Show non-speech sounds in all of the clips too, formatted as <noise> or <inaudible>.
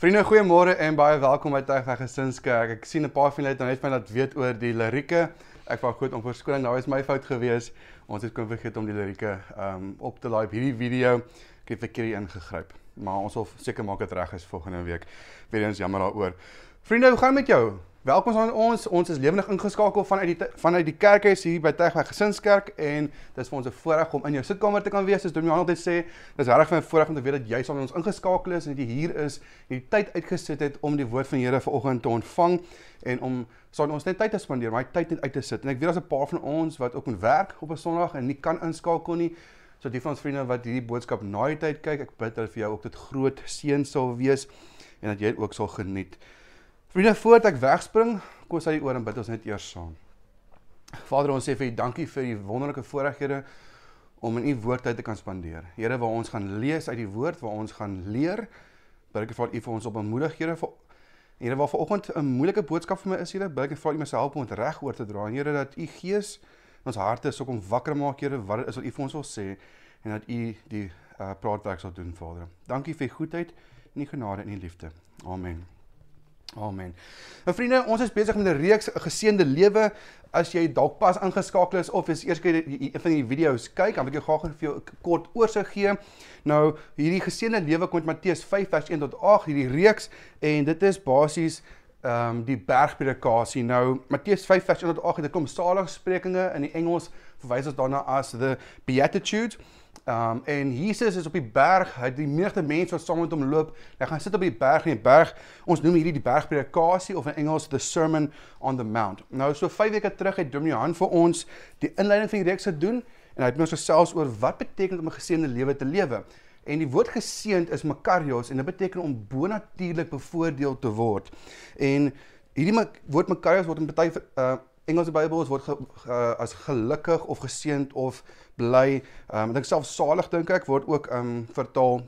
Vriende, goeiemôre en baie welkom by Tuigweg Gesinskerk. Ek sien 'n paar van julle het nou net my laat weet oor die lirieke. Ek wou goed om verskoning, daai is my fout gewees. Ons het kon vergeet om die lirieke um op te laai op hierdie video. Ek het verkeerd ingegryp, maar ons sal seker maak dit reg is volgende week. Weereens jammer daaroor. Vriende, hoe gaan dit met jou? Welkom aan ons. Ons is lewendig ingeskakel vanuit die vanuit die kerkhuis hier by Tegweg Gesinskerk en dit is vir ons 'n voorreg om in jou sitkamer te kan wees. Soos Dominee altyd sê, dis regtig 'n voorreg om te weet dat jy saam met ons ingeskakel is en dat jy hier is, die tyd uitgesit het om die woord van die Here vanoggend te ontvang en om saam ons net tyd te spandeer, my tyd net uit te sit. En ek weet daar's 'n paar van ons wat ook moet werk op 'n Sondag en nie kan inskakel nie. So die van ons vriende wat hierdie boodskap na die tyd kyk, ek bid dat vir jou ook dit groot seën sal wees en dat jy dit ook sal geniet. Vriende, voordat ek wegspring, kom ons uit oor en bid ons net eers saam. Vader, ons sê vir U dankie vir U wonderlike voorregte om in U woord tyd te kan spandeer. Here, waar ons gaan lees uit die woord, waar ons gaan leer, bid ek vir U vir ons op bemoedig, Here, vir Here, waar vanoggend 'n moeilike boodskap vir my is, Here, bid ek vir U om myself om dit reg oor te dra. En Here, dat U Gees ons harte sou kom wakker maak, Here, wat dit is wat U vir ons wil sê en dat U die uh, praatwerk sal doen, Vader. Dankie vir U goedheid en U genade en U liefde. Amen. Amen. Nou vriende, ons is besig met 'n reeks geseënde lewe. As jy dalk pas ingeskakel is of is eers keer een van die video's kyk, dan wil ek jou graag vir jou 'n kort oorsig gee. Nou, hierdie geseënde lewe kom uit Matteus 5 vers 1 tot 8, hierdie reeks en dit is basies ehm um, die bergpredikasie. Nou, Matteus 5 vers 1 tot 8, dit kom saligsprekinge in die Engels verwys ons daarna as the beatitudes. Um en Jesus is op die berg, hy het die menigte mense wat saam met hom loop. Hy gaan sit op die berg en die berg, ons noem hierdie die bergpredikasie of in Engels the sermon on the mount. Nou so 5 weke terug het Dominee Han vir ons die inleiding van die reeks gedoen en hy het ons gesels oor wat beteken om 'n geseënde lewe te lewe. En die woord geseënd is makarios en dit beteken om bonatuurlik bevoordeel te word. En hierdie woord makarios word in baie uh Engelse Bybels word ge, uh, as gelukkig of geseënd of bly. Um, ek dink self salig dink ek word ook um vertaal.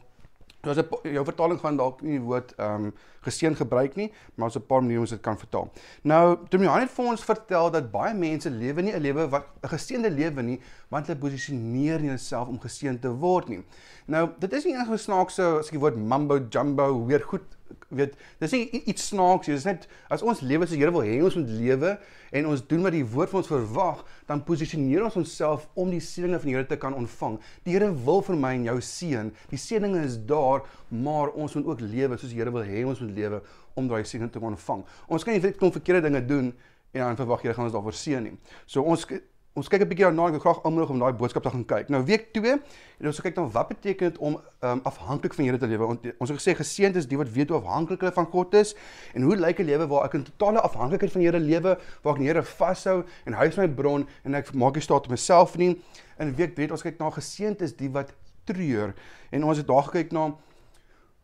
Daar's 'n jou vertaling gaan dalk nie woord um geseën gebruik nie, maar ons 'n paar maniere ons dit kan vertaal. Nou, Dominee het vir ons vertel dat baie mense lewe nie 'n lewe wat 'n geseënde lewe nie, want hulle posisioneer nie hulself om geseën te word nie. Nou, dit is nie eers snaakse as ek die woord mambo jumbo weer goed weet, dis nie iets snaaks nie. Dis net as ons lewe die Here wil hê ons moet lewe en ons doen wat die woord van ons verwag, dan posisioneer ons onsself om die seëninge van die Here te kan ontvang. Die Here wil vir my en jou seën. Die seëninge is daar, maar ons moet ook lewe soos die Here wil hê ons moet lewe om daai seëninge te ontvang. Ons kan nie net kom verkeerde dinge doen en dan verwag jy gaan ons daarvoor seën nie. So ons Ons kyk 'n bietjie daarna, ek wil graag aanmoedig om daai boodskap te gaan kyk. Nou week 2, en ons kyk dan wat beteken dit om um, afhanklik van Here te lewe. Ons het gesê geseënd is die wat weet hoe afhanklik hulle van God is en hoe lyk 'n lewe waar ek in totale afhanklikheid van Here lewe, waar ek die Here vashou en hy is my bron en ek maak nie staat op myself nie. In week 3 ons kyk na geseënd is die wat treur en ons het daar gekyk na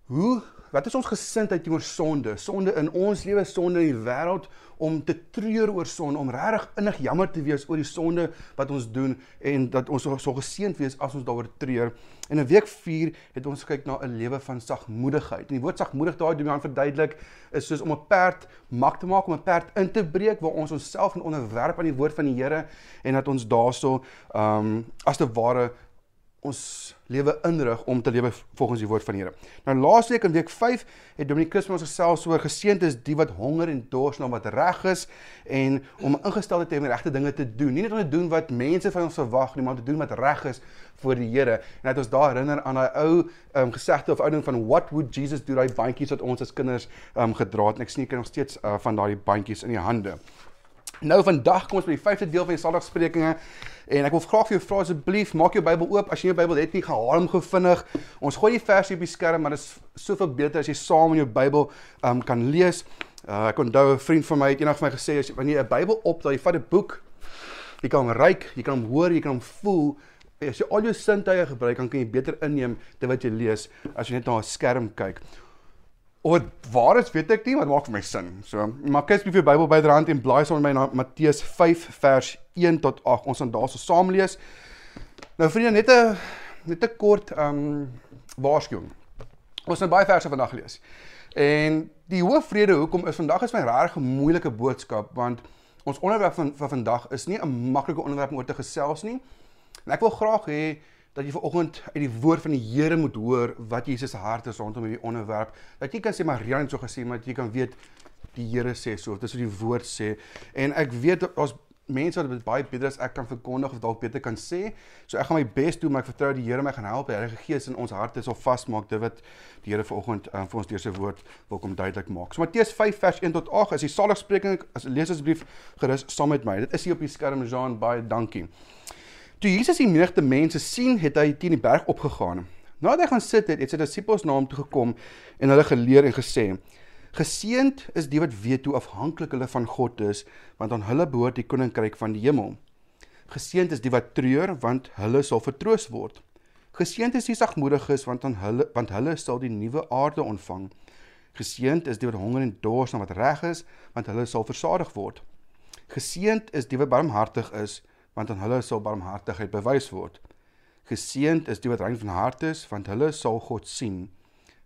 hoe wat is ons gesindheid teenoor sonde? Sonde in ons lewe, sonde in die wêreld om te treur oor sonde, om regtig innig jammer te wees oor die sonde wat ons doen en dat ons so geseënd wees as ons daaroor treur. En in week 4 het ons gekyk na 'n lewe van sagmoedigheid. En die woord sagmoedig daai doen dan verduidelik is soos om 'n perd mak te maak, om 'n perd in te breek waar ons onsself in onderwerp aan die woord van die Here en dat ons daarso ehm um, as te ware ons lewe inrig om te lewe volgens die woord van die Here. Nou laasweek in week 5 het Dominic Christmas gesels oor geseënd is die wat honger en dors na wat reg is en om ingestel te hê om die regte dinge te doen. Nie net om te doen wat mense van ons verwag nie, maar om te doen wat reg is voor die Here. En dat ons daar herinner aan daai ou um, gesegde of ou ding van what would Jesus do daai bandjies wat ons as kinders um, gedra het ek sien ek nog steeds uh, van daai bandjies in die hande. Nou vandag kom ons by die 5de deel van die Sondagsprekinge en ek wil graag vir jou vra asseblief maak jou Bybel oop as jy jou Bybel het nie gehaal hom gevinnig. Ons gooi die versie op die skerm maar dit is soveel beter as jy saam in jou Bybel um, kan lees. Uh, ek onthou 'n vriend van my het eendag vir my gesê as jy wanneer 'n Bybel opdaai, jy vat 'n boek, jy kan hom ryk, jy kan hom hoor, jy kan hom voel. As jy al jou sintuie gebruik, dan kan jy beter inneem dit wat jy lees as jy net na 'n skerm kyk. Of waar is weet ek nie, maar maak vir my sin. So, maar kyk as jy Bybel byderhand en blaai saam met my na Matteus 5 vers 1 tot 8. Ons gaan daarso saam lees. Nou vriende, net 'n net 'n kort ehm um, waarskuwing. Ons gaan baie verse vandag lees. En die hoofvrede hoekom is vandag is my regtig 'n moeilike boodskap want ons onderwerp van van vandag is nie 'n maklike onderwerp om oor te gesels nie. En ek wil graag hê dat jy vanoggend uit die woord van die Here moet hoor wat Jesus se hart is rondom hierdie onderwerp. Dat jy kan sê maar Rian het so gesê, maar jy kan weet die Here sê so, dis wat die woord sê. En ek weet daar's mense wat dit baie beter as ek kan verkondig of dalk beter kan sê. So ek gaan my bes doen, maar ek vertrou die Here my gaan help. Die Heilige Gees in ons harte sal vasmaak dit wat die Here vanoggend um, vir ons deur sy woord wil kom duidelik maak. So Matteus 5 vers 1 tot 8 is die saligspreking. As lees asseblief gerus saam met my. Dit is hier op die skerm Jean baie dankie. Toe Jesus die menigte mense sien, het hy teen die berg opgegaan. Nadat hy gaan sit het, het sy disippels na hom toe gekom en hulle geleer en gesê: Geseend is die wat weet hoe afhanklik hulle van God is, want aan hulle behoort die koninkryk van die hemel. Geseend is die wat treur, want hulle sal vertroos word. Geseend is die sagmoediges, want aan hulle want hulle sal die nuwe aarde ontvang. Geseend is die wat honger en dors na wat reg is, want hulle sal versadig word. Geseend is die wat barmhartig is, want aan hulle sal barmhartigheid bewys word. Geseend is die wat rein van hart is, want hulle sal God sien.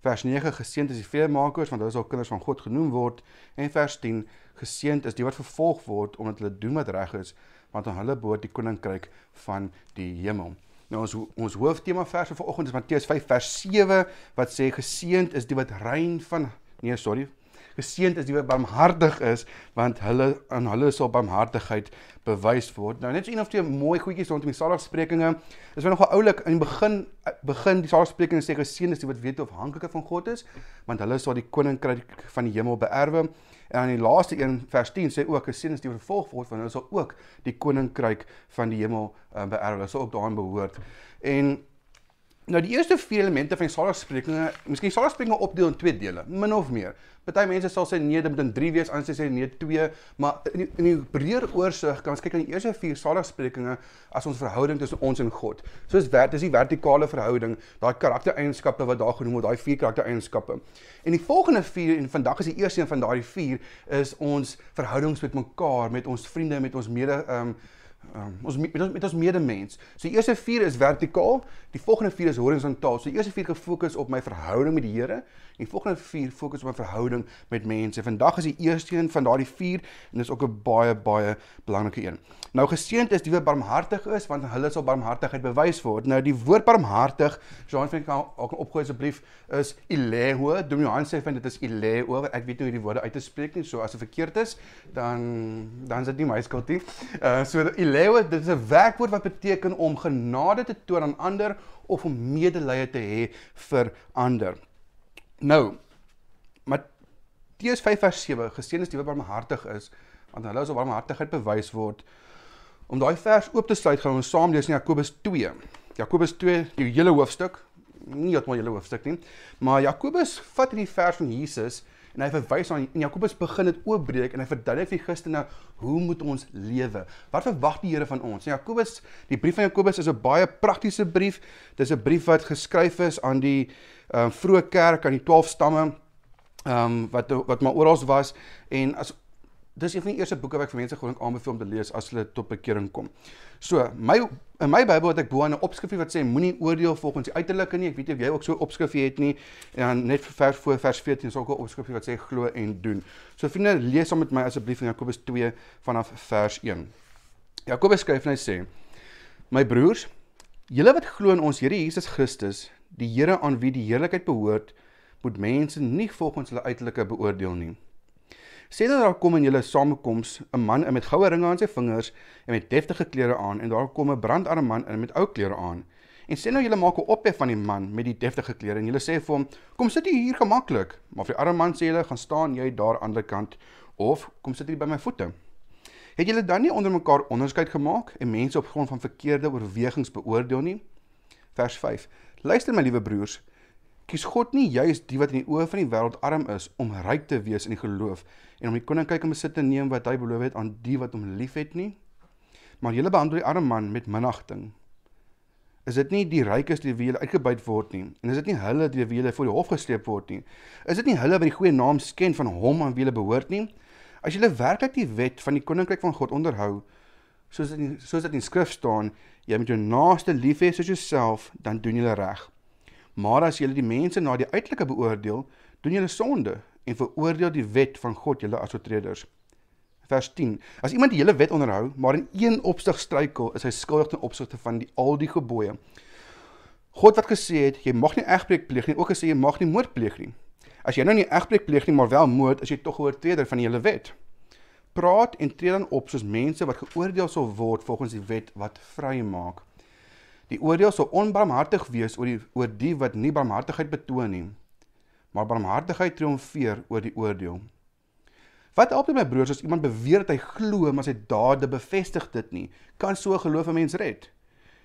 Vers 9 geseënd is die vredemakers want hulle sal kinders van God genoem word en vers 10 geseënd is die wat vervolg word omdat hulle doen wat reg is want aan hulle behoort die koninkryk van die hemel. Nou ons ons hooftema vers vir vanoggend is Matteus 5 vers 7 wat sê geseënd is die wat rein van nee sorry Geseend is die wat barmhartig is, want hulle aan hulle sal barmhartigheid bewys word. Nou net so een of twee mooi goedjies rondom die saligsprekinge. Dis wel nogal oulik in die begin begin die saligsprekinge sê geseend is die wat weet of afhanklik van God is, want hulle sal die koninkryk van die hemel beerwe. En aan die laaste een vers 10 sê ook geseend is die wat vervolg word, want hulle sal ook die koninkryk van die hemel uh, beerwe. Hulle sal ook daarin behoort. En Nou die eerste vier elemente van die saligsprekinge, miskien saligsprekinge opdeel in twee dele, min of meer. Party mense sal sê nee, dit moet in 3 wees, ander sê nee, 2, maar in die, in die breër oorsig kan ons kyk aan die eerste vier saligsprekinge as ons verhouding tussen ons en God. Soos wat is die vertikale verhouding, daai karaktereienskappe wat daar genoem word, daai vier karaktereienskappe. En die volgende vier en vandag is die eerste een van daardie vier is ons verhoudings met mekaar, met ons vriende, met ons mede ehm um, Um, ons met ons met ons medemens. So die eerste 4 is vertikaal, die volgende 4 is horisontaal. So die eerste 4 gefokus op my verhouding met die Here en die volgende 4 fokus op my verhouding met mense. Vandag is die eerste een van daardie 4 en dis ook 'n baie baie belangrike een. Nou geseënd is die wat barmhartig is want hulle sal barmhartigheid bewys word. Nou die woord barmhartig, Jean van kan ook opgooi asseblief, is ileo. Doen Johan sê van dit is ileo. Ek weet nie hoe die woorde uit te spreek nie. So as dit verkeerd is, dan dan is dit nie my skuld nie. Uh so ileo, dit is 'n werkwoord wat beteken om genade te toon aan ander of om medelee te hê vir ander. Nou, Matteus 5:7 geseën is die wat barmhartig is want hulle sal barmhartigheid bewys word. Om daai vers oop te sluit, gaan ons saam lees in Jakobus 2. Jakobus 2, die hele hoofstuk, nie net maar die hele hoofstuk nie, maar Jakobus vat hierdie vers van Jesus en hy verwys aan en Jakobus begin dit oopbreek en hy verduidelik vir Christene hoe moet ons lewe? Wat verwag die Here van ons? En Jakobus, die brief van Jakobus is 'n baie praktiese brief. Dis 'n brief wat geskryf is aan die uh, vroeë kerk aan die 12 stamme ehm um, wat wat maar oral was en as dis een van die eerste boeke wat ek vir mense gewoonlik aanbeveel om te lees as hulle tot bekering kom. So, my in my Bybel het ek bo 'n opskrifie wat sê moenie oordeel volgens die uiterlike nie. Ek weet nie of jy ook so 'n opskrifie het nie. En net vir vers voor vers 14 is ook 'n opskrifie wat sê glo en doen. So vriende, lees saam met my asseblief in Jakobus 2 vanaf vers 1. Jakobus skryf en hy sê: My broers, julle wat glo in ons Here Jesus Christus, die Here aan wie die heerlikheid behoort, moet mense nie volgens hulle uiterlike beoordeel nie. Sê dat daar kom in julle samekoms 'n man met goue ringe aan sy vingers en met deftige klere aan en daar kom 'n brandarme man in met ou klere aan. En sê nou julle maak 'n ophef van die man met die deftige klere en julle sê vir hom: "Kom sit hier gemaklik." Maar vir die arme man sê julle: "Gaan staan jy daar aan die ander kant of kom sit hier by my voete." Het julle dan nie onder mekaar onderskeid gemaak en mense op grond van verkeerde oorwegings beoordeel nie? Vers 5. Luister my liewe broers, kies God nie juis die wat in die oë van die wêreld arm is om ryk te wees in die geloof en om die koninkryk in besit te neem wat hy beloof het aan die wat hom liefhet nie. Maar julle behandel die arme man met minagting. Is dit nie die rykes deur wie julle uitgebuit word nie? En is dit nie hulle deur wie julle voor die hof gesleep word nie? Is dit nie hulle wat die goeie naam sken van hom aan wie julle behoort nie? As julle werklik die wet van die koninkryk van God onderhou, soos dit soos dit in skrif staan, jy moet jou naaste lief hê soos jouself, dan doen jy reg. Maar as julle die mense na die uiterlike beoordeel, doen julle sonde en veroordeel die wet van God julle as oortreders. Vers 10. As iemand die hele wet onderhou, maar in een opsig struikel, is hy skuldig ten opsigte van die al die gebooie. God wat gesê het jy mag nie egbreek pleeg nie, ook gesê jy mag nie moord pleeg nie. As jy nou nie egbreek pleeg nie, maar wel moord, is jy tog 'n oortreder van die hele wet. Praat en tree dan op soos mense wat geoordeel sal word volgens die wet wat vry maak. Die oordeel sal onbarmhartig wees oor die oor die wat nie barmhartigheid betoon nie, maar barmhartigheid triomfeer oor die oordeel. Wat help dit my broers as iemand beweer dat hy glo maar sy dade bevestig dit nie? Kan so 'n geloof 'n mens red?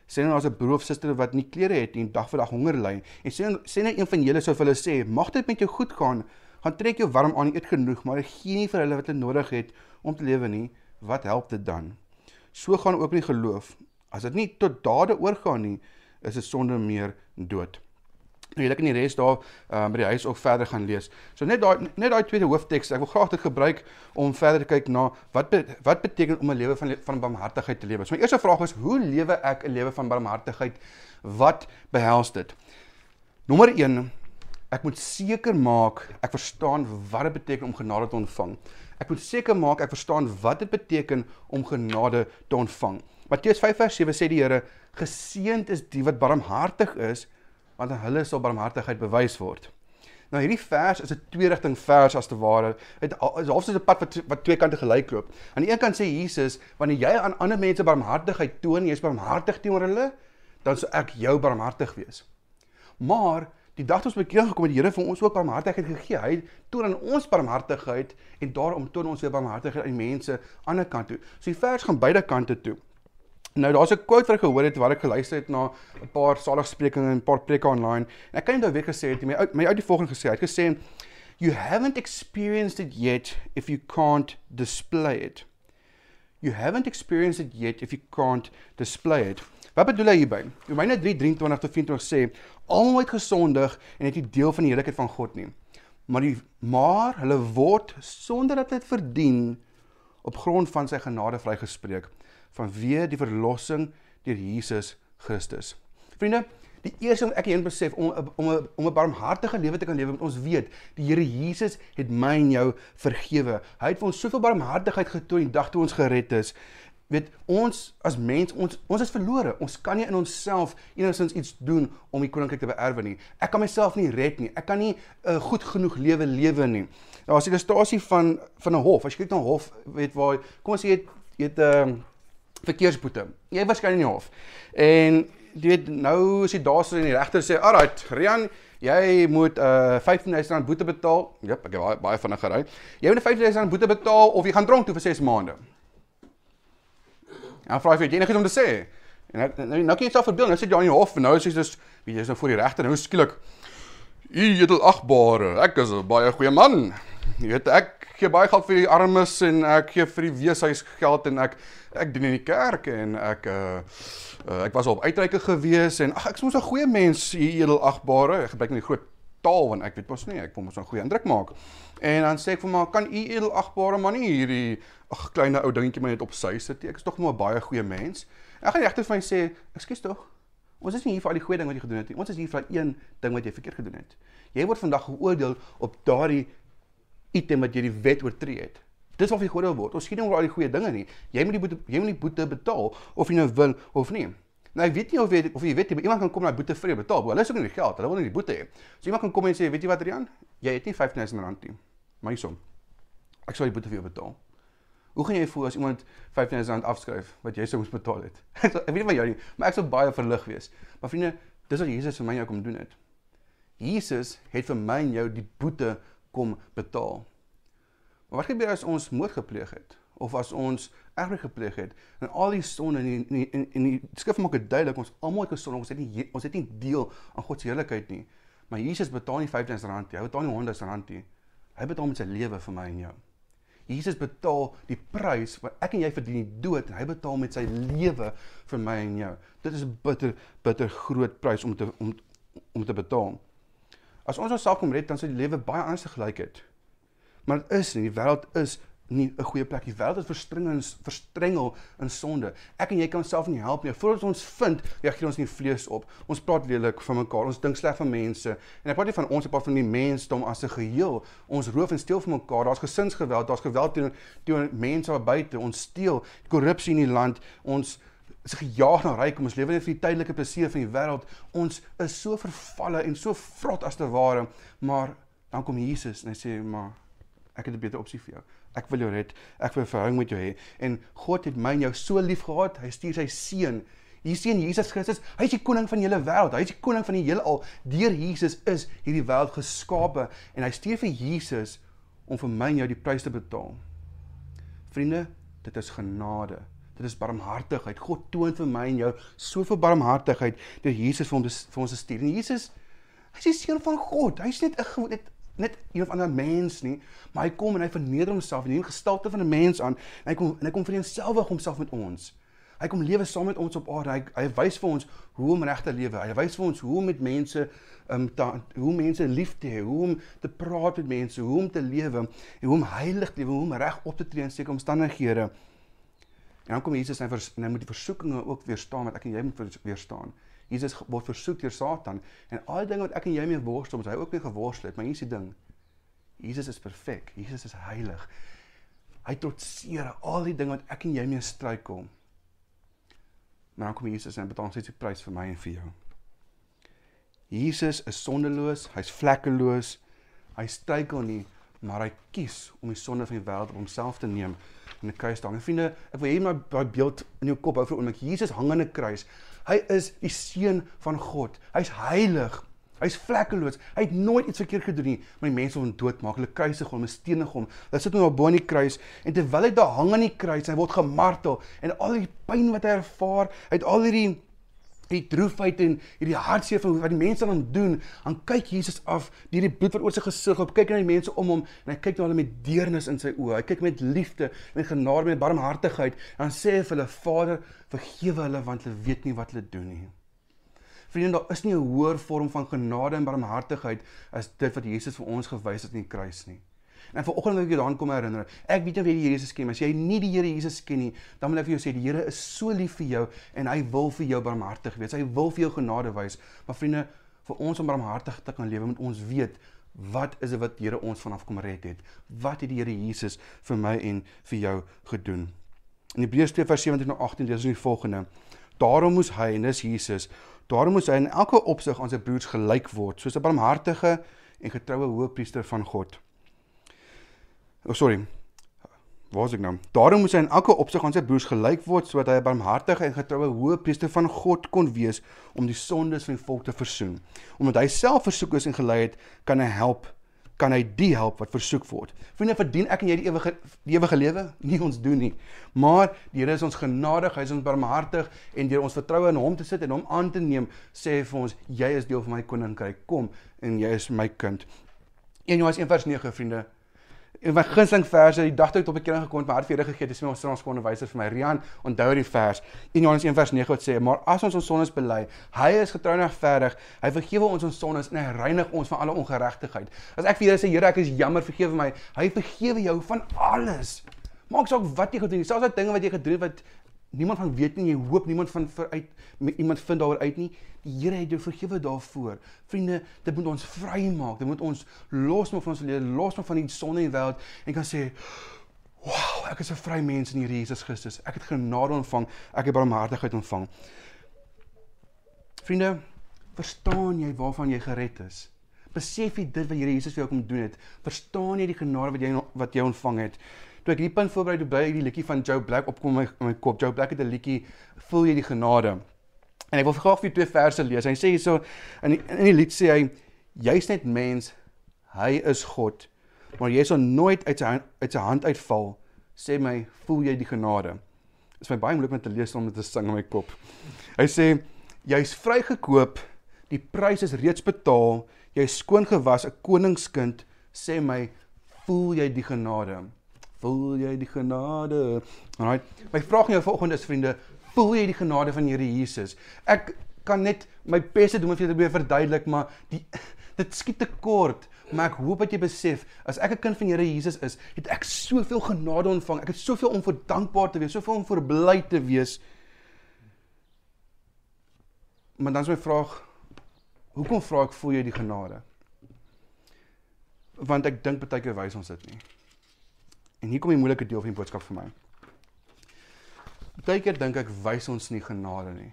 Sê nou as 'n broer of suster wat nie klere het nie dag vir dag honger ly en sê sê net een van julle sou vir hulle sê, "Mag dit met jou goed gaan. Gaan trek jou warm aan eet genoeg, maar gee nie vir hulle wat hulle nodig het om te lewe nie. Wat help dit dan?" So gaan ook nie geloof. As dit nie tot dade oorgaan nie, is dit sonder meer dood. Nou jy kan die res daar um, by die huis ook verder gaan lees. So net daai net daai tweede hoofteks, ek wil graag dit gebruik om verder te kyk na wat be, wat beteken om 'n lewe van van barmhartigheid te lewe. So my eerste vraag is hoe lewe ek 'n lewe van barmhartigheid? Wat behels dit? Nommer 1 Ek moet seker maak ek verstaan wat dit beteken om genade te ontvang. Ek moet seker maak ek verstaan wat dit beteken om genade te ontvang. Matteus 5:7 sê die Here: "Geseënd is die wat barmhartig is, want aan hulle sal barmhartigheid bewys word. Nou hierdie vers is 'n twee-rigting vers as te ware. Dit is half soos 'n pad wat wat twee kante gelyk loop. Aan die een kant sê Jesus, wanneer jy aan ander mense barmhartigheid toon, jy's barmhartig teenoor hulle, dan sal ek jou barmhartig wees. Maar die dag toe ons bekeer gekom het, die Here vir ons ook barmhartigheid gegee. Hy toon aan ons barmhartigheid en daarom toon ons weer barmhartigheid aan die mense aan die ander kant toe. So die vers gaan beide kante toe. Nou daar's 'n quote wat ek gehoor het waar ek geluister het na 'n paar saligsprekinge en 'n paar preke online. En ek kan nie daai week gesê het nie, my my ou die volgende gesê. Hy het gesê you haven't experienced it yet if you can't display it. You haven't experienced it yet if you can't display it. Wat bedoel hy hierby? Romeine 3:23 tot 24 sê almal het gesondig en het nie deel van die heiligheid van God nie. Maar die maar hulle word sonder dat dit verdien op grond van sy genade vrygespreek vanweë die verlossing deur Jesus Christus. Vriende, die eerste ding ek jy besef om om 'n om 'n barmhartige lewe te kan lewe, moet ons weet, die Here Jesus het my en jou vergewe. Hy het vir ons soveel barmhartigheid getoon die dag toe ons gered is. Weet ons as mens ons ons is verlore. Ons kan nie in onsself enigsins iets doen om die koninkryk te beerwe nie. Ek kan myself nie red nie. Ek kan nie 'n uh, goed genoeg lewe lewe nie. Daar is 'n illustrasie van van 'n hof. As jy kyk na 'n hof, weet waar kom ons sê jy het 'n uh, verkeersboete. Jy waarskynlik nie hof. En jy weet nou as jy daar sit en die regter sê, "Alright, Rian, jy moet uh 15000 rand boete betaal." Jep, ek het baie baie vinnig gery. Jy moet 15000 rand boete betaal of jy gaan tronk toe vir 6 maande. En vra jy enigiets om te sê. En nou nou, nou kan jy self verbeel, nou sit jy aan die hof en nou is jy dus wie jy is nou voor die regter nou skielik. U edelagbare, ek is 'n baie goeie man. Jy weet ek gee baie geld vir die armes en ek gee vir die weeshuis geld en ek ek dien in die kerk en ek uh, uh ek was op uitreike gewees en ag ek is mos 'n goeie mens hier edelagbare ek gebruik nie groot taal want ek weet mos nie ek wil mos 'n goeie indruk maak en dan sê ek vir maar kan u edelagbare man nie hierdie ag kleine ou dingetjie maar net op sy sit ek is tog nog 'n baie goeie mens ek gaan regtig vir my sê ekskuus tog Ons is nie hier vir al die goeie ding wat jy gedoen het nie. Ons is hier vir een ding wat jy verkeerd gedoen het. Jy word vandag geoordeel op daardie item wat jy die wet oortree het. Dis waarvoor jy geoordeel word. Ons skiet nie oor al die goeie dinge nie. Jy moet die boete jy moet die boete betaal of jy nou wil of nie. Nou ek weet nie of jy of jy weet jy iemand kan kom na boete vir jou betaal. Hulle is ook nie die geld. Hulle wil nie die boete hê. So iemand kan kom en sê, "Weet jy wat, Rian? Jy het nie R15000 nie. Maar hiersom. Ek sal die boete vir jou betaal." Hoe gaan jy voel as iemand R15000 afskryf wat jy sou moes betaal het? <laughs> ek weet nie van jou nie, maar ek sou baie verlig wees. Maar vriende, dis wat Jesus vir my en jou kom doen het. Jesus het vir my en jou die boete kom betaal. Maar wat gebeur as ons moord gepleeg het of as ons erg gepleeg het en al die sonde in in in, in die skrif maak dit duidelik ons almal het gesonde ons het nie ons het nie deel aan God se heerlikheid nie. Maar Jesus betaal nie R5000 nie, hy betaal nie R100000 nie. Hy betaal met sy lewe vir my en jou. Jesus betaal die prys wat ek en jy verdien die dood en hy betaal met sy lewe vir my en jou. Dit is 'n bitter bitter groot prys om te om om te betaal. As ons onsself kom red, dan sal die lewe baie anders gelyk het. Maar dit is nie, die wêreld is nie 'n goeie plek. Die wêreld is verstrengel verstrengel in sonde. Ek en jy kan onsself nie help nie. Voordat ons vind, reageer ons nie vlees op. Ons praat lelik van mekaar. Ons dink sleg van mense. En ek praat nie van ons, ek praat van die mensdom as 'n geheel. Ons roof en steel van mekaar. Daar's gesinsgeweld, daar's geweld teen teen mense daar buite. Ons steel, korrupsie in die land. Ons is gejaag na ryk, ons lewe net vir die tydelike plesier van die wêreld. Ons is so vervalle en so vrot as te ware, maar dan kom Jesus en hy sê, "Maar ek het 'n beter opsie vir jou. Ek wil jou red. Ek wil 'n verhouding met jou hê." En God het my en jou so lief gehad, hy stuur sy seun. Hier sien Jesus Christus, hy is die koning van die hele wêreld. Hy is die koning van die heelal. Deur Jesus is hierdie wêreld geskape en hy stuur vir Jesus om vir my en jou die prys te betaal. Vriende, dit is genade. Dit is barmhartigheid. God toon vir my en jou soveel barmhartigheid deur Jesus vir ons vir ons te stuur. En Jesus, hy is die seun van God. Hy's net 'n net net een of ander mens nie, maar hy kom en hy verneder homself en neem gestalte van 'n mens aan. Hy kom en hy kom vereenselwig homself met ons. Hy kom lewe saam met ons op aarde. Hy hy wys vir ons hoe om reg te lewe. Hy wys vir ons hoe om met mense um ta, hoe mense lief te hê, hoe om te praat met mense, hoe om te lewe en hoe om heilig te lewe, hoe om reg op te tree in sekere omstandighede. En dan kom Jesus en, vers, en hy moet die versoekinge ook weerstaan wat ek en jy moet weerstaan. Jesus word versoek deur Satan en al die dinge wat ek en jy mee worstel, hy ook mee geworstel het, maar hier is die ding. Jesus is perfek. Jesus is heilig. Hy trotseer al die dinge wat ek en jy mee struikel. Maar dan kom Jesus en betaal sy prys vir my en vir jou. Jesus is sondeloos, hy's vlekkeloos. Hy struikel nie, maar hy kies om die sonde van die wêreld op homself te neem in 'n kruis hang. En vriende, ek wil hê my daai beeld in jou kop hou vir oomblik. Jesus hang aan 'n kruis. Hy is die seun van God. Hy's heilig. Hy's vlekkeloos. Hy het nooit iets verkeerd gedoen nie, maar die mense wil hom doodmaak. Hulle kruisig hom, stene hom. Hulle sit hom op bo in die kruis en terwyl hy daar hang aan die kruis, hy word gemartel en al die pyn wat hy ervaar, hy het al hierdie die droefheid en hierdie hartseer van wat die mense aan hom doen, dan kyk Jesus af deur die bloed wat oor sy gesig op, kyk na die mense om hom en hy kyk na hulle met deernis in sy oë. Hy kyk met liefde, met genade, met barmhartigheid en dan sê hy vir hulle: "Vader, vergewe hulle want hulle weet nie wat hulle doen nie." Vriende, daar is nie 'n hoër vorm van genade en barmhartigheid as dit wat Jesus vir ons gewys het in die kruis nie. En vanoggend wil ek jou daaraan kom herinner. Ek weet nie of jy die Here Jesus ken, maar as jy nie die Here Jesus ken nie, dan wil ek vir jou sê die Here is so lief vir jou en hy wil vir jou barmhartig wees. Hy wil vir jou genade wys. Maar vriende, vir ons om barmhartig te kan lewe, moet ons weet wat is dit wat Here ons vanaf kom red het? Wat het die Here Jesus vir my en vir jou gedoen? In Hebreërs 2:17 tot 18 lees ons die volgende: Daarom moes hy, en dis Jesus, daarom moes hy in elke opsig aan sy broers gelyk word, soos 'n barmhartige en getroue hoëpriester van God. Oh sorry. Waar is ek nou? Daarom moes hy in elke opsig aan sy broers gelyk word sodat hy 'n barmhartige en getroue hoëpriester van God kon wees om die sondes van die volk te versoen. Omdat hy self versoek is en gelei het, kan hy help kan hy die help wat versoek word. Vriende, verdien ek en jy die ewige die ewige lewe? Nie ons doen nie. Maar die Here is ons genadig, hy is ons barmhartig en deur ons vertroue in hom te sit en hom aan te neem, sê hy vir ons, jy is deel van my koninkryk. Kom en jy is my kind. 1 Johannes 1:9 vriende, En my gunsteling verse, die dag toe ek 'n keer gekom het, my hart vir Here gegee, dis my ons onderwyser vir my Rian, onthou die vers. In Johannes 1 vers 9 wat sê, maar as ons ons sondes bely, hy is getrou en regverdig, hy vergewe ons ons sondes en hy reinig ons van alle ongeregtigheid. As ek vir Here sê, Here, ek is jammer, vergewe my, hy vergewe jou van alles. Maak saak wat jy gedoen het, selfs daai dinge wat jy gedoen het wat niemand van weet nie, jy hoop niemand van uit iemand vind daaroor uit nie. Die Here het jou vergewe daarvoor. Vriende, dit moet ons vrymaak. Dit moet ons losmaak van ons lewe, losmaak van die sonde in die wêreld en kan sê, "Wow, ek is 'n vry mens in hierdie Jesus Christus. Ek het genade ontvang. Ek het barmhartigheid ontvang." Vriende, verstaan jy waarvan jy gered is? Besef jy dit wat Here Jesus vir jou kom doen het? Verstaan jy die genade wat jy wat jy ontvang het? Toe ek hierdie punt voorberei toe by die liedjie van Joe Black opkom in my, my kop. Joe Black het 'n liedjie Voel jy die genade? En ek wil graag vir twee verse lees. Hy sê hierso in die, in die lied sê hy jy's net mens, hy is God. Maar jy sal nooit uit sy uit sy hand uitval. Sê my, voel jy die genade? Dit is my baie moeilik om te lees om dit te sing in my kop. Hy sê jy's vrygekoop, die prys is reeds betaal, jy's skoon gewas, 'n koningskind, sê my, voel jy die genade? Voel jy die genade? Alraai. My vraag aan jou vanoggend is vriende, voel jy die genade van Here Jesus? Ek kan net my bes doen om vir julle te verduidelik, maar die <laughs> dit skiet te kort. Maar ek hoop dat jy besef, as ek 'n kind van Here Jesus is, het ek soveel genade ontvang. Ek het soveel om vir dankbaar te wees, soveel om vir bly te wees. Maar dan is my vraag, hoekom vra ek voel jy die genade? Want ek dink baie keer wys ons dit nie. En hier kom die moeilike deel van die boodskap vir my. Partykeer dink ek wys ons nie genade nie.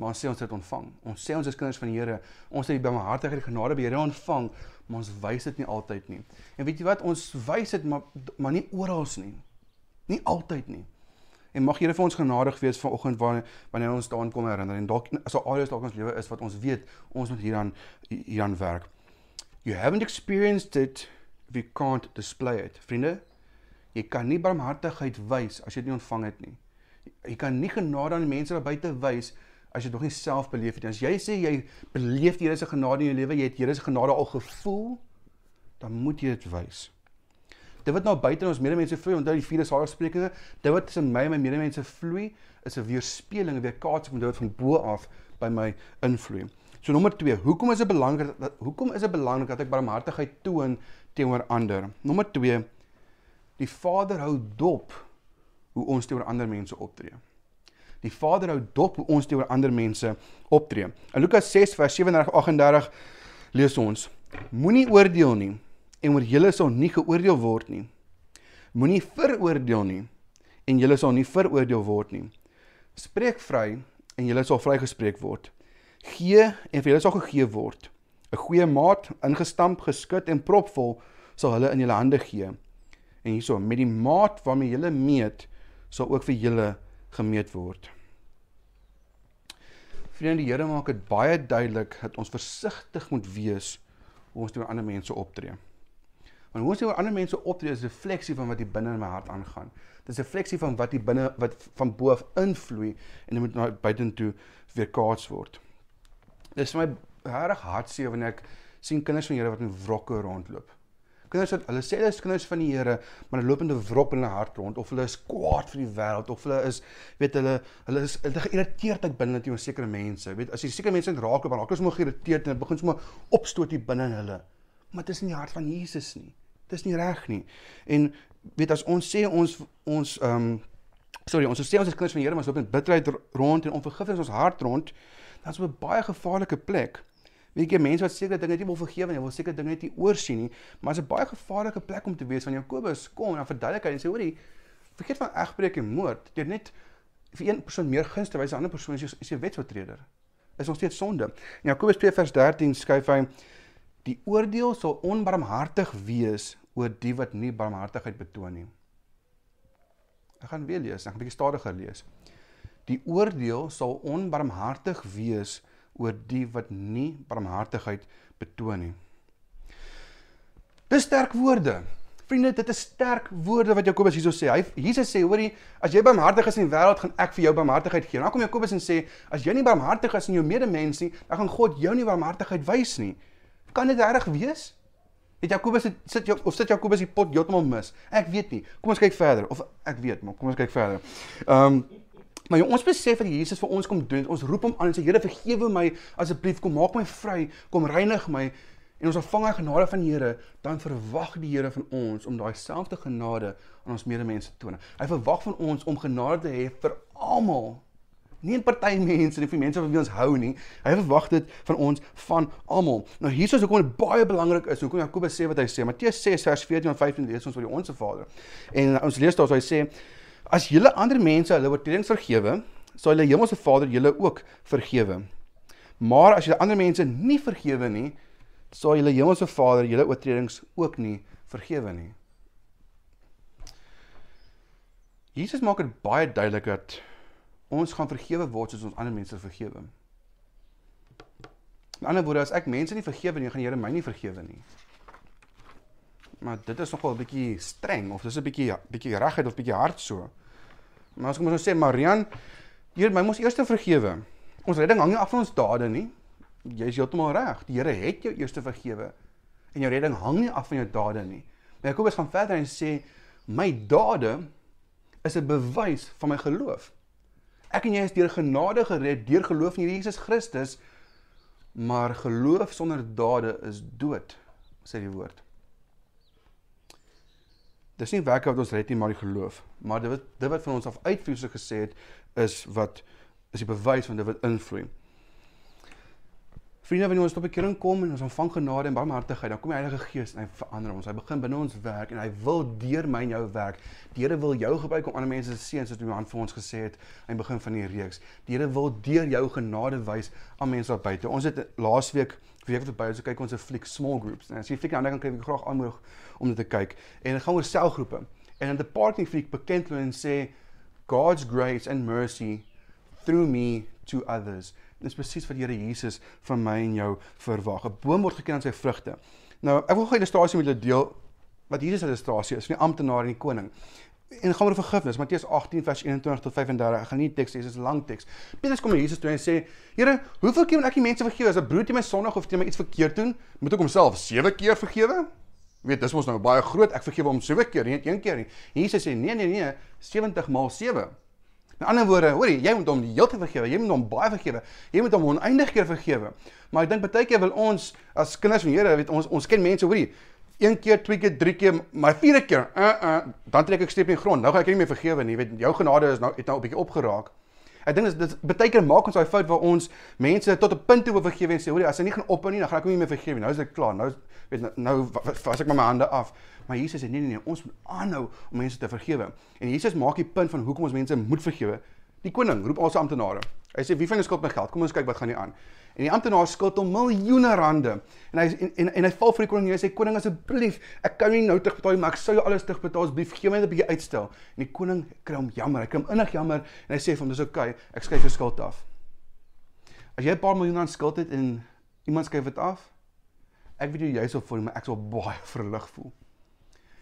Maar ons sê ons het ontvang. Ons sê ons is kinders van die Here. Ons het die barmhartigheid en genade by Here ontvang, maar ons wys dit nie altyd nie. En weet jy wat? Ons wys dit maar maar nie oral nie. Nie altyd nie. En mag Here vir ons genadig wees vanoggend wanneer wanneer ons daaraan kom herinner en dalk as daar areas dalk ons lewe is wat ons weet ons moet hieraan hieraan werk. You haven't experienced it if you can't display it. Vriende, jy kan nie barmhartigheid wys as jy dit nie ontvang het nie. Jy kan nie genade aan mense daar buite wys as jy dit nog nie self beleef het nie. As jy sê jy beleef die Here se genade in jou lewe, jy het Here se genade al gevoel, dan moet jy dit wys dit wat nou buite in ons medemense vloei, onthou die vierde saligsprekinge, dit wat tussen my en my medemense vloei, is 'n weerspieëling, 'n weerkaatsing van dit wat van bo af by my invloei. So nommer 2, hoekom is dit belangrik dat hoekom is dit belangrik dat ek barmhartigheid toon teenoor ander? Nommer 2, die Vader hou dop hoe ons teenoor ander mense optree. Die Vader hou dop hoe ons teenoor ander mense optree. In Lukas 6 vers 37-38 lees ons: Moenie oordeel nie en oor julle sal nie geoordeel word nie. Moenie veroordeel nie en julle sal nie veroordeel word nie. Spreek vry en julle sal vrygespreek word. Gee en vir julle sal gegee word. 'n Goeie maat, ingestamp, geskit en propvol sal hulle in julle hande gee. En hierso, met die maat waarmee julle meet, sal ook vir julle gemeet word. Vriende, die Here maak dit baie duidelik dat ons versigtig moet wees hoe ons teenoor ander mense optree. Want hoe ons oor ander mense optree is 'n refleksie van wat hier binne in my hart aangaan. Dit is 'n refleksie van wat hier binne wat van bo af invloei en dit moet na buitentoe weerkaats word. Dit is vir my regtig hartseer wanneer ek sien kinders van Here wat in wrokke rondloop. Kinders wat hulle sê hulle is kinders van die Here, maar hulle loop in 'n wrok in hulle hart rond of hulle is kwaad vir die wêreld of hulle is weet hulle hulle is hulle geïrriteerd binne teenoor sekere mense. Weet as jy sekere mense raak op, raak hulle sommer geïrriteerd en dit begin sommer opstoot hier binne in hulle. Maar dit is nie die hart van Jesus nie. Dis nie reg nie. En weet as ons sê ons ons ehm um, sorry, ons sê ons is kinders van die Here, maar ons loop met bitterheid rond en onvergifnis in ons hart rond, dan is dit 'n baie gevaarlike plek. Weet jy, mense wat sekere dinge nie wil vergewe nie, wil sekere dinge net nie oorsien nie, maar dit is 'n baie gevaarlike plek om te wees van Jakobus kom en verduidelik hy en sê hoorie, vergeet van egbreek en moord. Jy net vir een persoon meer gunste wys aan 'n ander persoon as jy is 'n wetsoortreder. Is nog steeds sonde. In Jakobus 2 vers 13 skryf hy die oordeel sal onbarmhartig wees oor die wat nie barmhartigheid betoon nie. Ek gaan weer lees, ek gaan 'n bietjie stadiger lees. Die oordeel sal onbarmhartig wees oor die wat nie barmhartigheid betoon nie. Dis sterk woorde. Vriende, dit is sterk woorde wat Jakobus hierso sê. Hy Jesus sê, hoorie, as jy barmhartig is in die wêreld, gaan ek vir jou barmhartigheid gee. Dan kom Jakobus en sê, as jy nie barmhartig is in jou medemens nie, dan gaan God jou nie barmhartigheid wys nie. Kan dit reg wees? Het Jakobus sit, sit of sit Jakobus die pot heeltemal mis? Ek weet nie. Kom ons kyk verder of ek weet, maar kom ons kyk verder. Ehm um, maar jy, ons besef dat Jesus vir ons kom doen. Ons roep hom aan en sê Here vergewe my asseblief, kom maak my vry, kom reinig my en ons ontvang hy genade van die Here, dan verwag die Here van ons om daai selfde genade aan ons medemense te toon. Hy verwag van ons om genade te hê vir almal nie 'n party mense nie, vir mense wat ons hou nie. Hy verwag dit van ons van almal. Nou hier is hoekom dit baie belangrik is. Hoekom Jakobus sê wat hy sê. Matteus 6 vers 14 en 15 lees ons oor die onsse Vader. En ons lees daar so hy sê as julle ander mense hulle oortredings vergewe, sal julle hemelse Vader julle ook vergewe. Maar as julle ander mense nie vergewe nie, sal julle hemelse Vader julle oortredings ook nie vergewe nie. Jesus maak dit baie duidelik dat ons gaan vergewe word soos ons ander mense vergewe. In ander woorde, as ek mense nie vergewe nie, gaan die Here my nie vergewe nie. Maar dit is nogal 'n bietjie streng of dis 'n bietjie bietjie regheid of bietjie hard so. Maar as kom ons nou sê Marian, Here, my mos eers vergewe. Ons redding hang nie af van ons dade nie. Jy is heeltemal reg. Die Here het jou eers vergewe. En jou redding hang nie af van jou dade nie. Maar Jakobus gaan verder en sê my dade is 'n bewys van my geloof. Ek en jy is deur genade gered deur geloof in Jesus Christus. Maar geloof sonder dade is dood, sê die woord. Dis nie werke wat ons red nie, maar die geloof. Maar dit wat dit wat van ons af uitvloei so gesê het is wat is die bewys van dit wat invloei. Vriende, wanneer ons tot bekering kom en ons ontvang genade en barmhartigheid, dan kom die Heilige Gees en hy verander ons. Hy begin binne ons werk en hy wil deur my en jou werk. Die Here wil jou gebruik om ander mense te seën soos Johan vir ons gesê het aan die begin van die reeks. Die Here wil deur jou genade wys aan mense daar buite. Ons het laasweek week wat by ons kyk ons 'n fliek small groups. En as jy fliek aan dan kan ek graag aanmoedig om dit te kyk. En dit gaan oor selgroepe. En in die parking fliek bekend hulle en sê God's grace and mercy through me to others. Dis presies wat Here Jesus van my en jou verwag. 'n Boom word geken aan sy vrugte. Nou, ek wil gou 'n illustrasie met julle deel wat Jesus se illustrasie is van die amptenaar en die koning. En gaan oor vergifnis, Matteus 18 vers 21 tot 35. Ek gaan nie teks lees, dit is 'n lang teks. Petrus kom na Jesus toe en sê: "Here, hoeveel keer moet ek die mense vergewe as 'n broer teen my sondig of teen my iets verkeerd doen? Moet ek homself 7 keer vergewe?" Weet, dis mos nou baie groot. Ek vergewe hom 7 keer, nie een keer nie. Jesus sê: "Nee, nee, nee, 70 maal 7." In ander woorde, hoorie, jy moet hom die hele tyd vergewe. Jy moet hom baie vergewe. Jy moet hom oneindig keer vergewe. Maar ek dink baie keer wil ons as kinders van die Here, weet ons ons ken mense, hoorie, een keer, twee keer, drie keer, maar vierde keer, uh uh, dan trek ek steep in die grond. Nou gaan ek nie meer vergewe nie. Weet jou genade is nou het nou 'n bietjie opgeraak. Ek dink dit baie keer maak ons daai fout waar ons mense tot 'n punt toe wil vergewe en sê, hoorie, as hy nie gaan ophou nie, dan gaan ek hom nie meer vergewe nie. Nou is dit klaar. Nou weet nou, nou vas ek maar my hande af. Maar Jesus sê nee nee nee, ons moet aanhou om mense te vergewe. En Jesus maak die punt van hoekom ons mense moet vergewe. Die koning roep al sy amptenare. Hy sê wie van julle skuld my geld? Kom ons kyk wat gaan nie aan. En die amptenaar skuld hom miljoene rande. En hy en, en, en hy val vir die koning en hy sê koning asseblief, ek kan nie nou terugbetaal maar ek sou jou alles terugbetaal asseblief. Gee my net 'n bietjie uitstel. En die koning kry hom jammer. Hy kry hom innig jammer en hy sê vir hom dis oukei, okay, ek skryf jou skuld af. As jy 'n paar miljoen rand skuld het en iemand skryf dit af, ek weet jy sou voel, maar ek sou baie <laughs> verlig voel.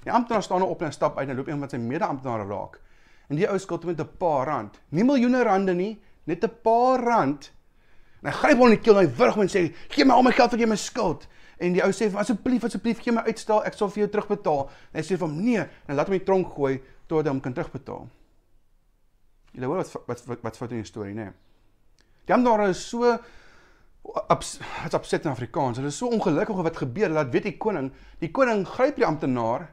Die amptenaar staan op en stap uit en loop iemand met sy mede-amptenaar raak. En die ou skuld met 'n paar rand. Nie miljoene rande nie, net 'n paar rand. En hy gryp hom in die keel en hy wurg hom en sê: "Gee my al my geld wat jy my skuld." En die ou sê: "Asseblief, asseblief, gee my uitstel, ek sal vir jou terugbetaal." En hy sê vir hom: "Nee, en laat hom in die tronk gooi totdat hy hom kan terugbetaal." Jy hoor wat wat wat wat fout in die storie, né? Nee. Die ander is so dit's opset in Afrikaans. Hulle is so ongelukkig oor wat gebeur. Laat weet die koning, die koning gryp die amptenaar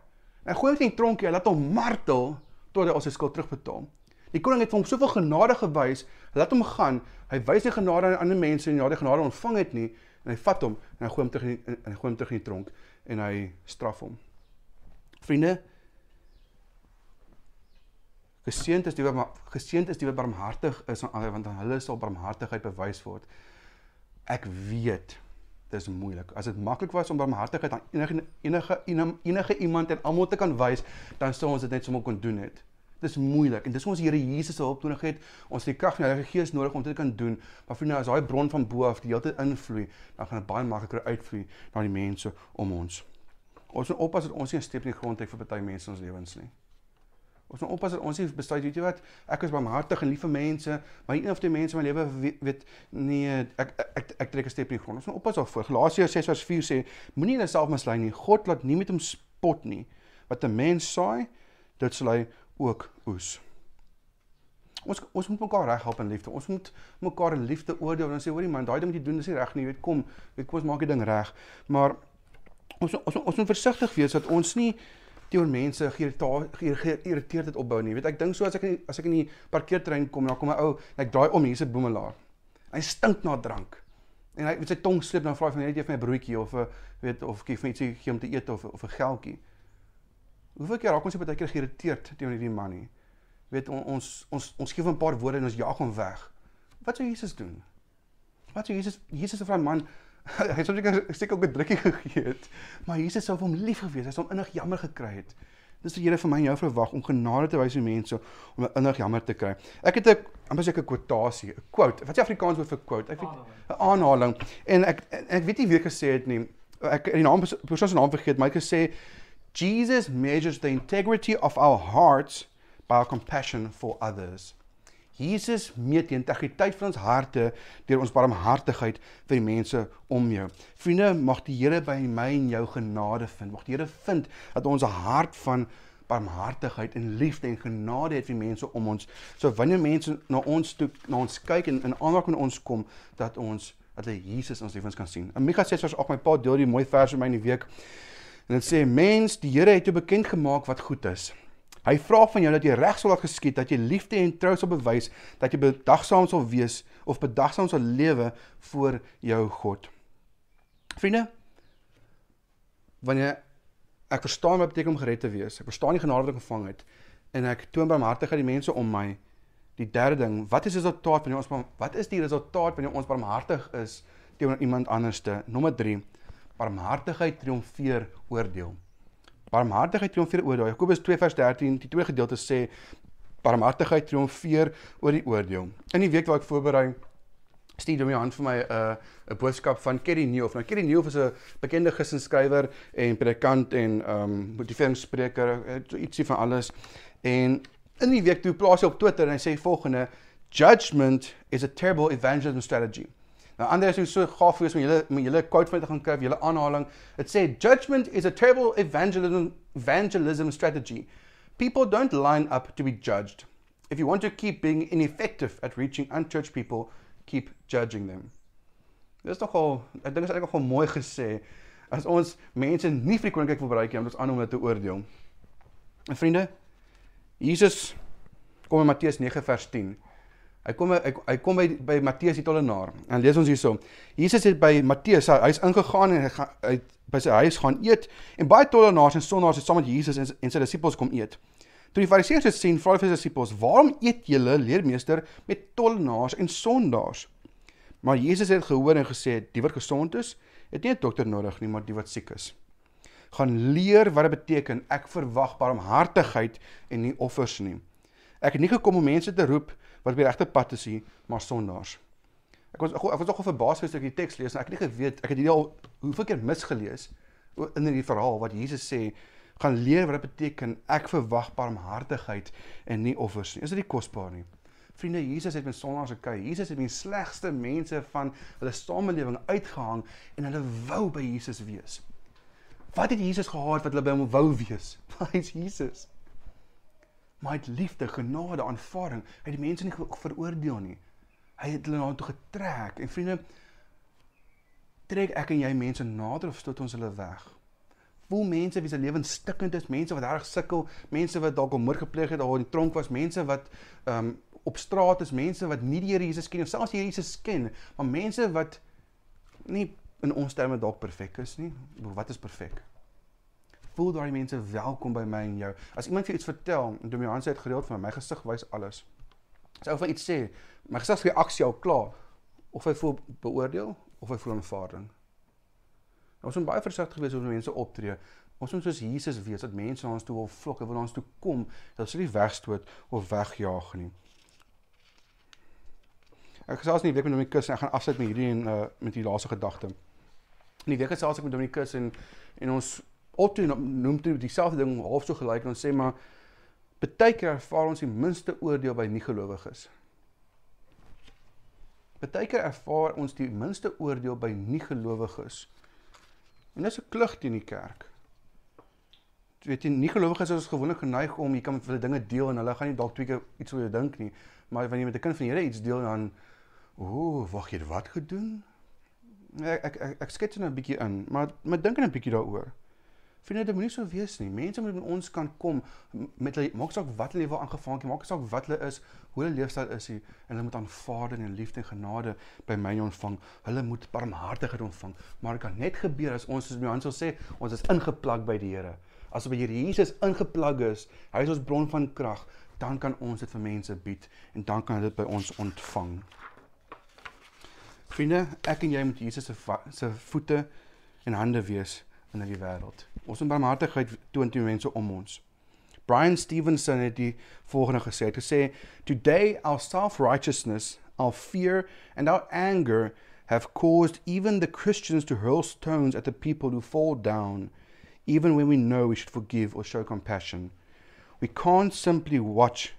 en gooi hom in die tronkie, laat hom martel tot hy al sy skuld terugbetaal. Die koning het hom soveel genade gewys, laat hom gaan. Hy wys nie genade aan ander mense en ja, die genade ontvang het nie en hy vat hom en hy gooi hom terug in en hy gooi hom terug in die tronk en hy straf hom. Vriende, geseënd is die wat geseënd is die wat barmhartig is aan ander want aan hulle sal barmhartigheid bewys word. Ek weet dis moeilik. As dit maklik was om barmhartigheid aan enige enige, enige iemand en almal te kan wys, dan sou ons dit net sommer kon doen het. Dis moeilik en dis ons Here Jesus se hulp nodig het. Ons het die krag van die Heilige Gees nodig om dit te kan doen. Maar vriende, as daai bron van bo af die hele tyd invloei, dan gaan dit baie makliker uitvloei na die mense om ons. Ons moet oppas dat ons nie 'n step in die grond trek vir party mense in ons lewens nie. Ons moet oppas dat ons nie besluit weet jy wat, ek is barmhartig en lief vir mense, maar een of twee mense in my lewe weet, weet nee, ek ek ek, ek trek 'n step in die grond. Ons moet oppas daarvoor. Galasiërs 6:4 sê, moenie jouself mislei nie. God laat nie met hom spot nie. Wat 'n mens saai, dit sal hy ook oes. Ons ons moet mekaar reg help in liefde. Ons moet mekaar in liefde oordeel en sê hoorie man, daai ding wat jy doen is nie reg nie. Jy weet kom, weet kom ons maak die ding reg. Maar ons ons ons moet versigtig wees dat ons nie teenoor mense geïrriteerdheid opbou nie. Weet ek dink so as ek in, as ek in die parkeerterrein kom dan kom 'n ou en ek draai om hier's 'n boemelaar. Hy stink na drank. En hy met sy tong sleep dan vra hy van net jy vir my broodjie of 'n weet of gee vir ietsie gee om te eet of of 'n geldjie. Hoeveel keer raak ons baie keer geïrriteerd teenoor hierdie man nie? Weet on, ons ons ons gee hom 'n paar woorde en ons jaag hom weg. Wat sou Jesus doen? Wat sou Jesus Jesus se van man <laughs> hy sou seker seker ook 'n drukkie gegee het. Maar Jesus sou vir hom lief gewees, hy sou hom innig jammer gekry het. Dis wat Here vir my en jou verwag om genade te wys aan mense om innig jammer te kry. Ek het 'n amper seker 'n kwotasie, 'n quote. Wat is Afrikaans woord vir quote? Ek weet 'n aanhaling. En ek ek weet nie wie gesê het nie. Ek die naam persoon se naam vergeet, maar hy het gesê Jesus measures the integrity of our hearts by our compassion for others. Jesus meet die integriteit van ons harte deur ons barmhartigheid vir die mense om jou. Vriende, mag die Here by my en jou genade vind. Mag die Here vind dat ons 'n hart van barmhartigheid en liefde en genade het vir mense om ons. So wanneer mense na ons toe na ons kyk en in aanraking met ons kom, dat ons dat hulle Jesus in ons lewens kan sien. Amiga sê soos ook my pa deel die mooi vers in my in die week. En dit sê mens, die Here het jou bekend gemaak wat goed is. Hy vra van jou dat jy reg sal laat geskied, dat jy liefde en trou sal bewys, dat jy bedagsaam sal wees of bedagsaam sal lewe voor jou God. Vriende, wanneer ek verstaan wat beteken om gered te wees, ek verstaan die genade wat ek ontvang het en ek toon barmhartigheid die mense om my. Die derde ding, wat is die resultaat wanneer ons wat is die resultaat wanneer ons barmhartig is teenoor iemand anderste? Nommer 3. Barmhartigheid triomfeer oordeel. Barmhartigheid triomfeer oordeel. Jakobus 2 vers 13, die twee gedeeltes sê barmhartigheid triomfeer oor die oordeel. In die week wat ek voorberei stuur hom aan vir my 'n uh, 'n boodskap van Kerry Neuf. Nou Kerry Neuf is 'n bekende gesinsskrywer en predikant en um motiveringsspreker, so ietsie van alles. En in die week toe plaas hy op Twitter en hy sê volgende: Judgment is a terrible evangelism strategy. Nou ander is so gaaf wees om julle om julle quote van te gaan kry, julle aanhaling. Dit sê judgment is a terrible evangelism evangelism strategy. People don't line up to be judged. If you want to keep being ineffective at reaching unchurched people, keep judging them. Dis nogal, ek dink is eintlik nogal mooi gesê as ons mense nie vir die koninkryk wil bereik nie, om ons aan om hulle te oordeel. En vriende, Jesus kom in Matteus 9 vers 10. Hy kom hy, hy kom by by Matteus die tollenaar. En lees ons hierso. Jesus het by Matteus, hy's ingegaan en hy gaan hy by sy huis gaan eet en baie tollenaars en sondaars het saam met Jesus en, en sy disippels kom eet. Toe die Fariseërs dit sien, vra hulle vir sy disippels: "Waarom eet julle, leermeester, met tollenaars en sondaars?" Maar Jesus het gehoor en gesê: "Die wat gesond is, het nie 'n dokter nodig nie, maar die wat siek is. Gaan leer wat dit beteken ek verwag barmhartigheid en nie offers nie. Ek het nie gekom om mense te roep wat op die regte pad is nie, maar sondaars." Ek was ek was nogal verbaas gewees toe ek die teks lees en ek het nie geweet ek het hierdie al hoeveel keer misgelees in hierdie verhaal wat Jesus sê gaan leer wat dit beteken ek verwag barmhartigheid en nie offers nie. Is dit nie kosbaar nie? Vriende, Jesus het met sondaars gekry. Jesus het die slegste mense van hulle samelewing uitgehang en hulle wou by Jesus wees. Wat het Jesus gehad wat hulle by hom wou wees? <laughs> Hy's Jesus. Maar hy het liefde, genade, aanvaarding. Hy het die mense nie veroordeel nie. Hy het hulle na toe getrek. En vriende, trek ek en jy mense nader of stoot ons hulle weg? voel mense wie se lewens stikkend is, mense wat reg sukkel, mense wat dalk moord gepleeg het of in die tronk was, mense wat ehm um, op straat is, mense wat nie die Here Jesus ken of selfs die Here Jesus ken, maar mense wat nie in ons terme dalk perfek is nie. Wat is perfek? Voel daai mense welkom by my en jou. As iemand vir iets vertel, en Domian sê dit gereeld vir my, my gesig wys alles. As ou van iets sê, my gesigsreaksie al klaar of hy voel beoordeel of hy voel aanvaarding. Ons moet baie versigtig wees hoe mense optree. Ons moet soos Jesus wees dat mense na ons toe wil vlok, wil ons toe kom, dat hulle nie wegstoot of wegjaag nie. Ek gesels nie week met Dominikus en ek gaan afsluit met hierdie en uh, met die laaste gedagte. In die week gesels ek met Dominikus en en ons optree noem toe dieselfde ding half so gelyk en ons sê maar baie keer ervaar ons die minste oordeel by nie gelowiges. Baie keer ervaar ons die minste oordeel by nie gelowiges. En dis 'n klug teen die kerk. Jy weet jy nie gelowiges is gewoonlik geneig om jy kan vir hulle dinge deel en hulle gaan nie dalk twee keer iets oor jou dink nie. Maar wanneer jy met 'n kind van die Here iets deel dan ooh, wag jy wat gedoen? Ek ek ek, ek skets net 'n bietjie in, maar maar dink net 'n bietjie daaroor. Vriende, dit moenie so wees nie. Mense moet met ons kan kom met hulle maak saak wat hulle lewe aangevang het, maak saak wat hulle is, hoe hulle leefstyl is hier en hulle moet aanvaarding en liefde en genade by my ontvang. Hulle moet barmhartigheid ontvang. Maar dit kan net gebeur as ons soos Johan sal sê, ons is ingeplak by die Here. As by Here Jesus ingeplak is, hy is ons bron van krag, dan kan ons dit vir mense bied en dan kan hulle dit by ons ontvang. Vriende, ek en jy moet Jesus se se voete en hande wees in hierdie wêreld. Ons moet barmhartigheid toon teen mense om ons. Brian Stevenson het die volgende gesê. Hy sê today our self-righteousness, our fear and our anger have caused even the Christians to hurl stones at the people who fall down even when we know we should forgive or show compassion. We can't simply watch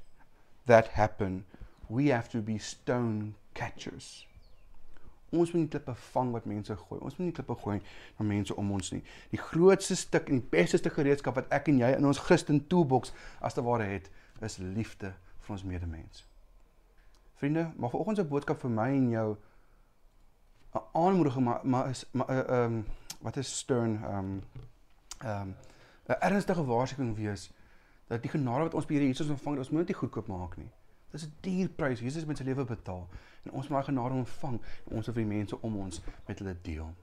that happen. We have to be stone catchers. Ons moet nie klippe vang wat mense gooi. Ons moet nie klippe gooi na mense om ons nie. Die grootste stuk en die beste gereedskap wat ek en jy in ons Christen toolbox as te ware het, is liefde vir ons medemens. Vriende, maar vanoggend se boodskap vir my en jou 'n aanmoediging maar maar is maar eh, ehm wat is stern ehm um, ehm um, 'n ernstige waarskuwing wees dat die genade wat ons by Here Jesus ontvang, ons moet dit goedkoop maak nie. Dis 'n duur prys. Jesus met sy lewe betaal en ons moet daai genade ontvang en ons wil vir die mense om ons met hulle deel.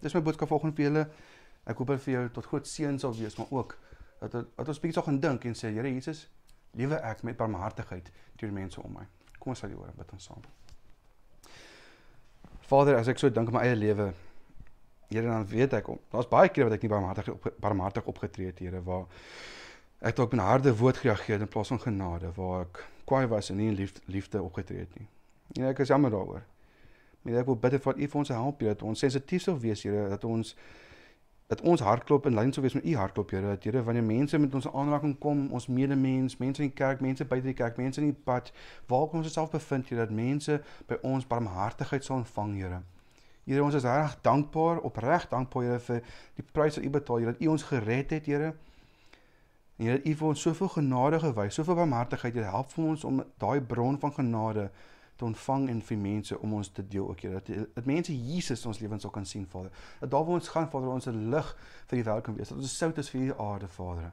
Dis my boodskap vanoggend vir julle. Ek hoop dit vir jou tot groot seën sal wees, maar ook dat dat ons bietjie sal gaan dink en sê Here Jesus, lewe ek met barmhartigheid teenoor mense om my. Kom ons sal die ore bid ons saam. Vader, as ek so dink aan my eie lewe, Here dan weet ek om. Daar's baie kere wat ek nie barmhartig op barmhartig opgetree het, Here, waar ek dalk met harde woord gereageer in plaas van genade, waar ek kwaai was en nie in liefde, liefde opgetree het nie. En ek is jammer daaroor. Maar ek wil bid dat U vir ons help, Here, dat ons sensitief sou wees, Here, dat ons dat ons hartklop in lyn sou wees met U hartklop, Here, dat Here wanneer mense met ons aanraking kom, ons medemens, mense in die kerk, mense buite die kerk, mense in die pad, waar ons osself bevind, Here, dat mense by ons barmhartigheid sal ontvang, Here. Here, ons is reg dankbaar, opreg dankbaar Here vir die prys wat U betaal, Here, dat U ons gered het, Here. En Here, U vir ons soveel genade gewys, soveel barmhartigheid, Here, help vir ons om daai bron van genade te ontvang en vir mense om ons te deel ook, Here. Dat, dat mense Jesus ons lewens sal kan sien, Vader. Dat daar waar ons gaan, Vader, ons 'n lig vir die wêreld kan wees. Dat ons sout is vir hierdie aarde, Vader.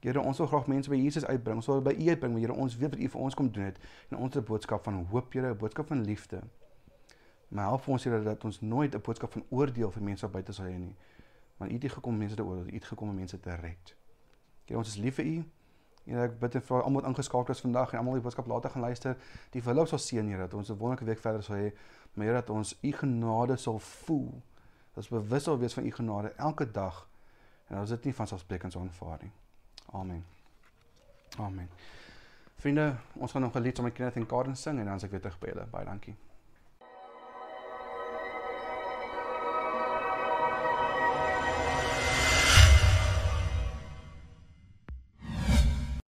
Here, ons wil graag mense by Jesus uitbring. Ons wil by U uitbring, maar Here, ons weet wat U vir ons kom doen het. En ons het 'n boodskap van hoop, Here, 'n boodskap van liefde. Maar help ons Here dat ons nooit 'n boodskap van oordeel vir mense buite sal hê nie. Want U het gekom mense te oordeel, U het gekom om mense te red. Here, ons is lief vir U. Here, ek bid vir almal wat ingeskakel is vandag en almal die boodskap later gaan luister. Die verloop sal seën Here dat ons 'n wonderlike week verder sal hê. Maar Here, dat ons U genade sal voel. Dat ons bewus sal wees van U genade elke dag en dat ons dit nie van selfsprekend sal aanvaar nie. Amen. Amen. Vriende, ons gaan nog 'n lied saam met Kenneth en Karen sing en dan as ek weer terug by julle. Baie dankie.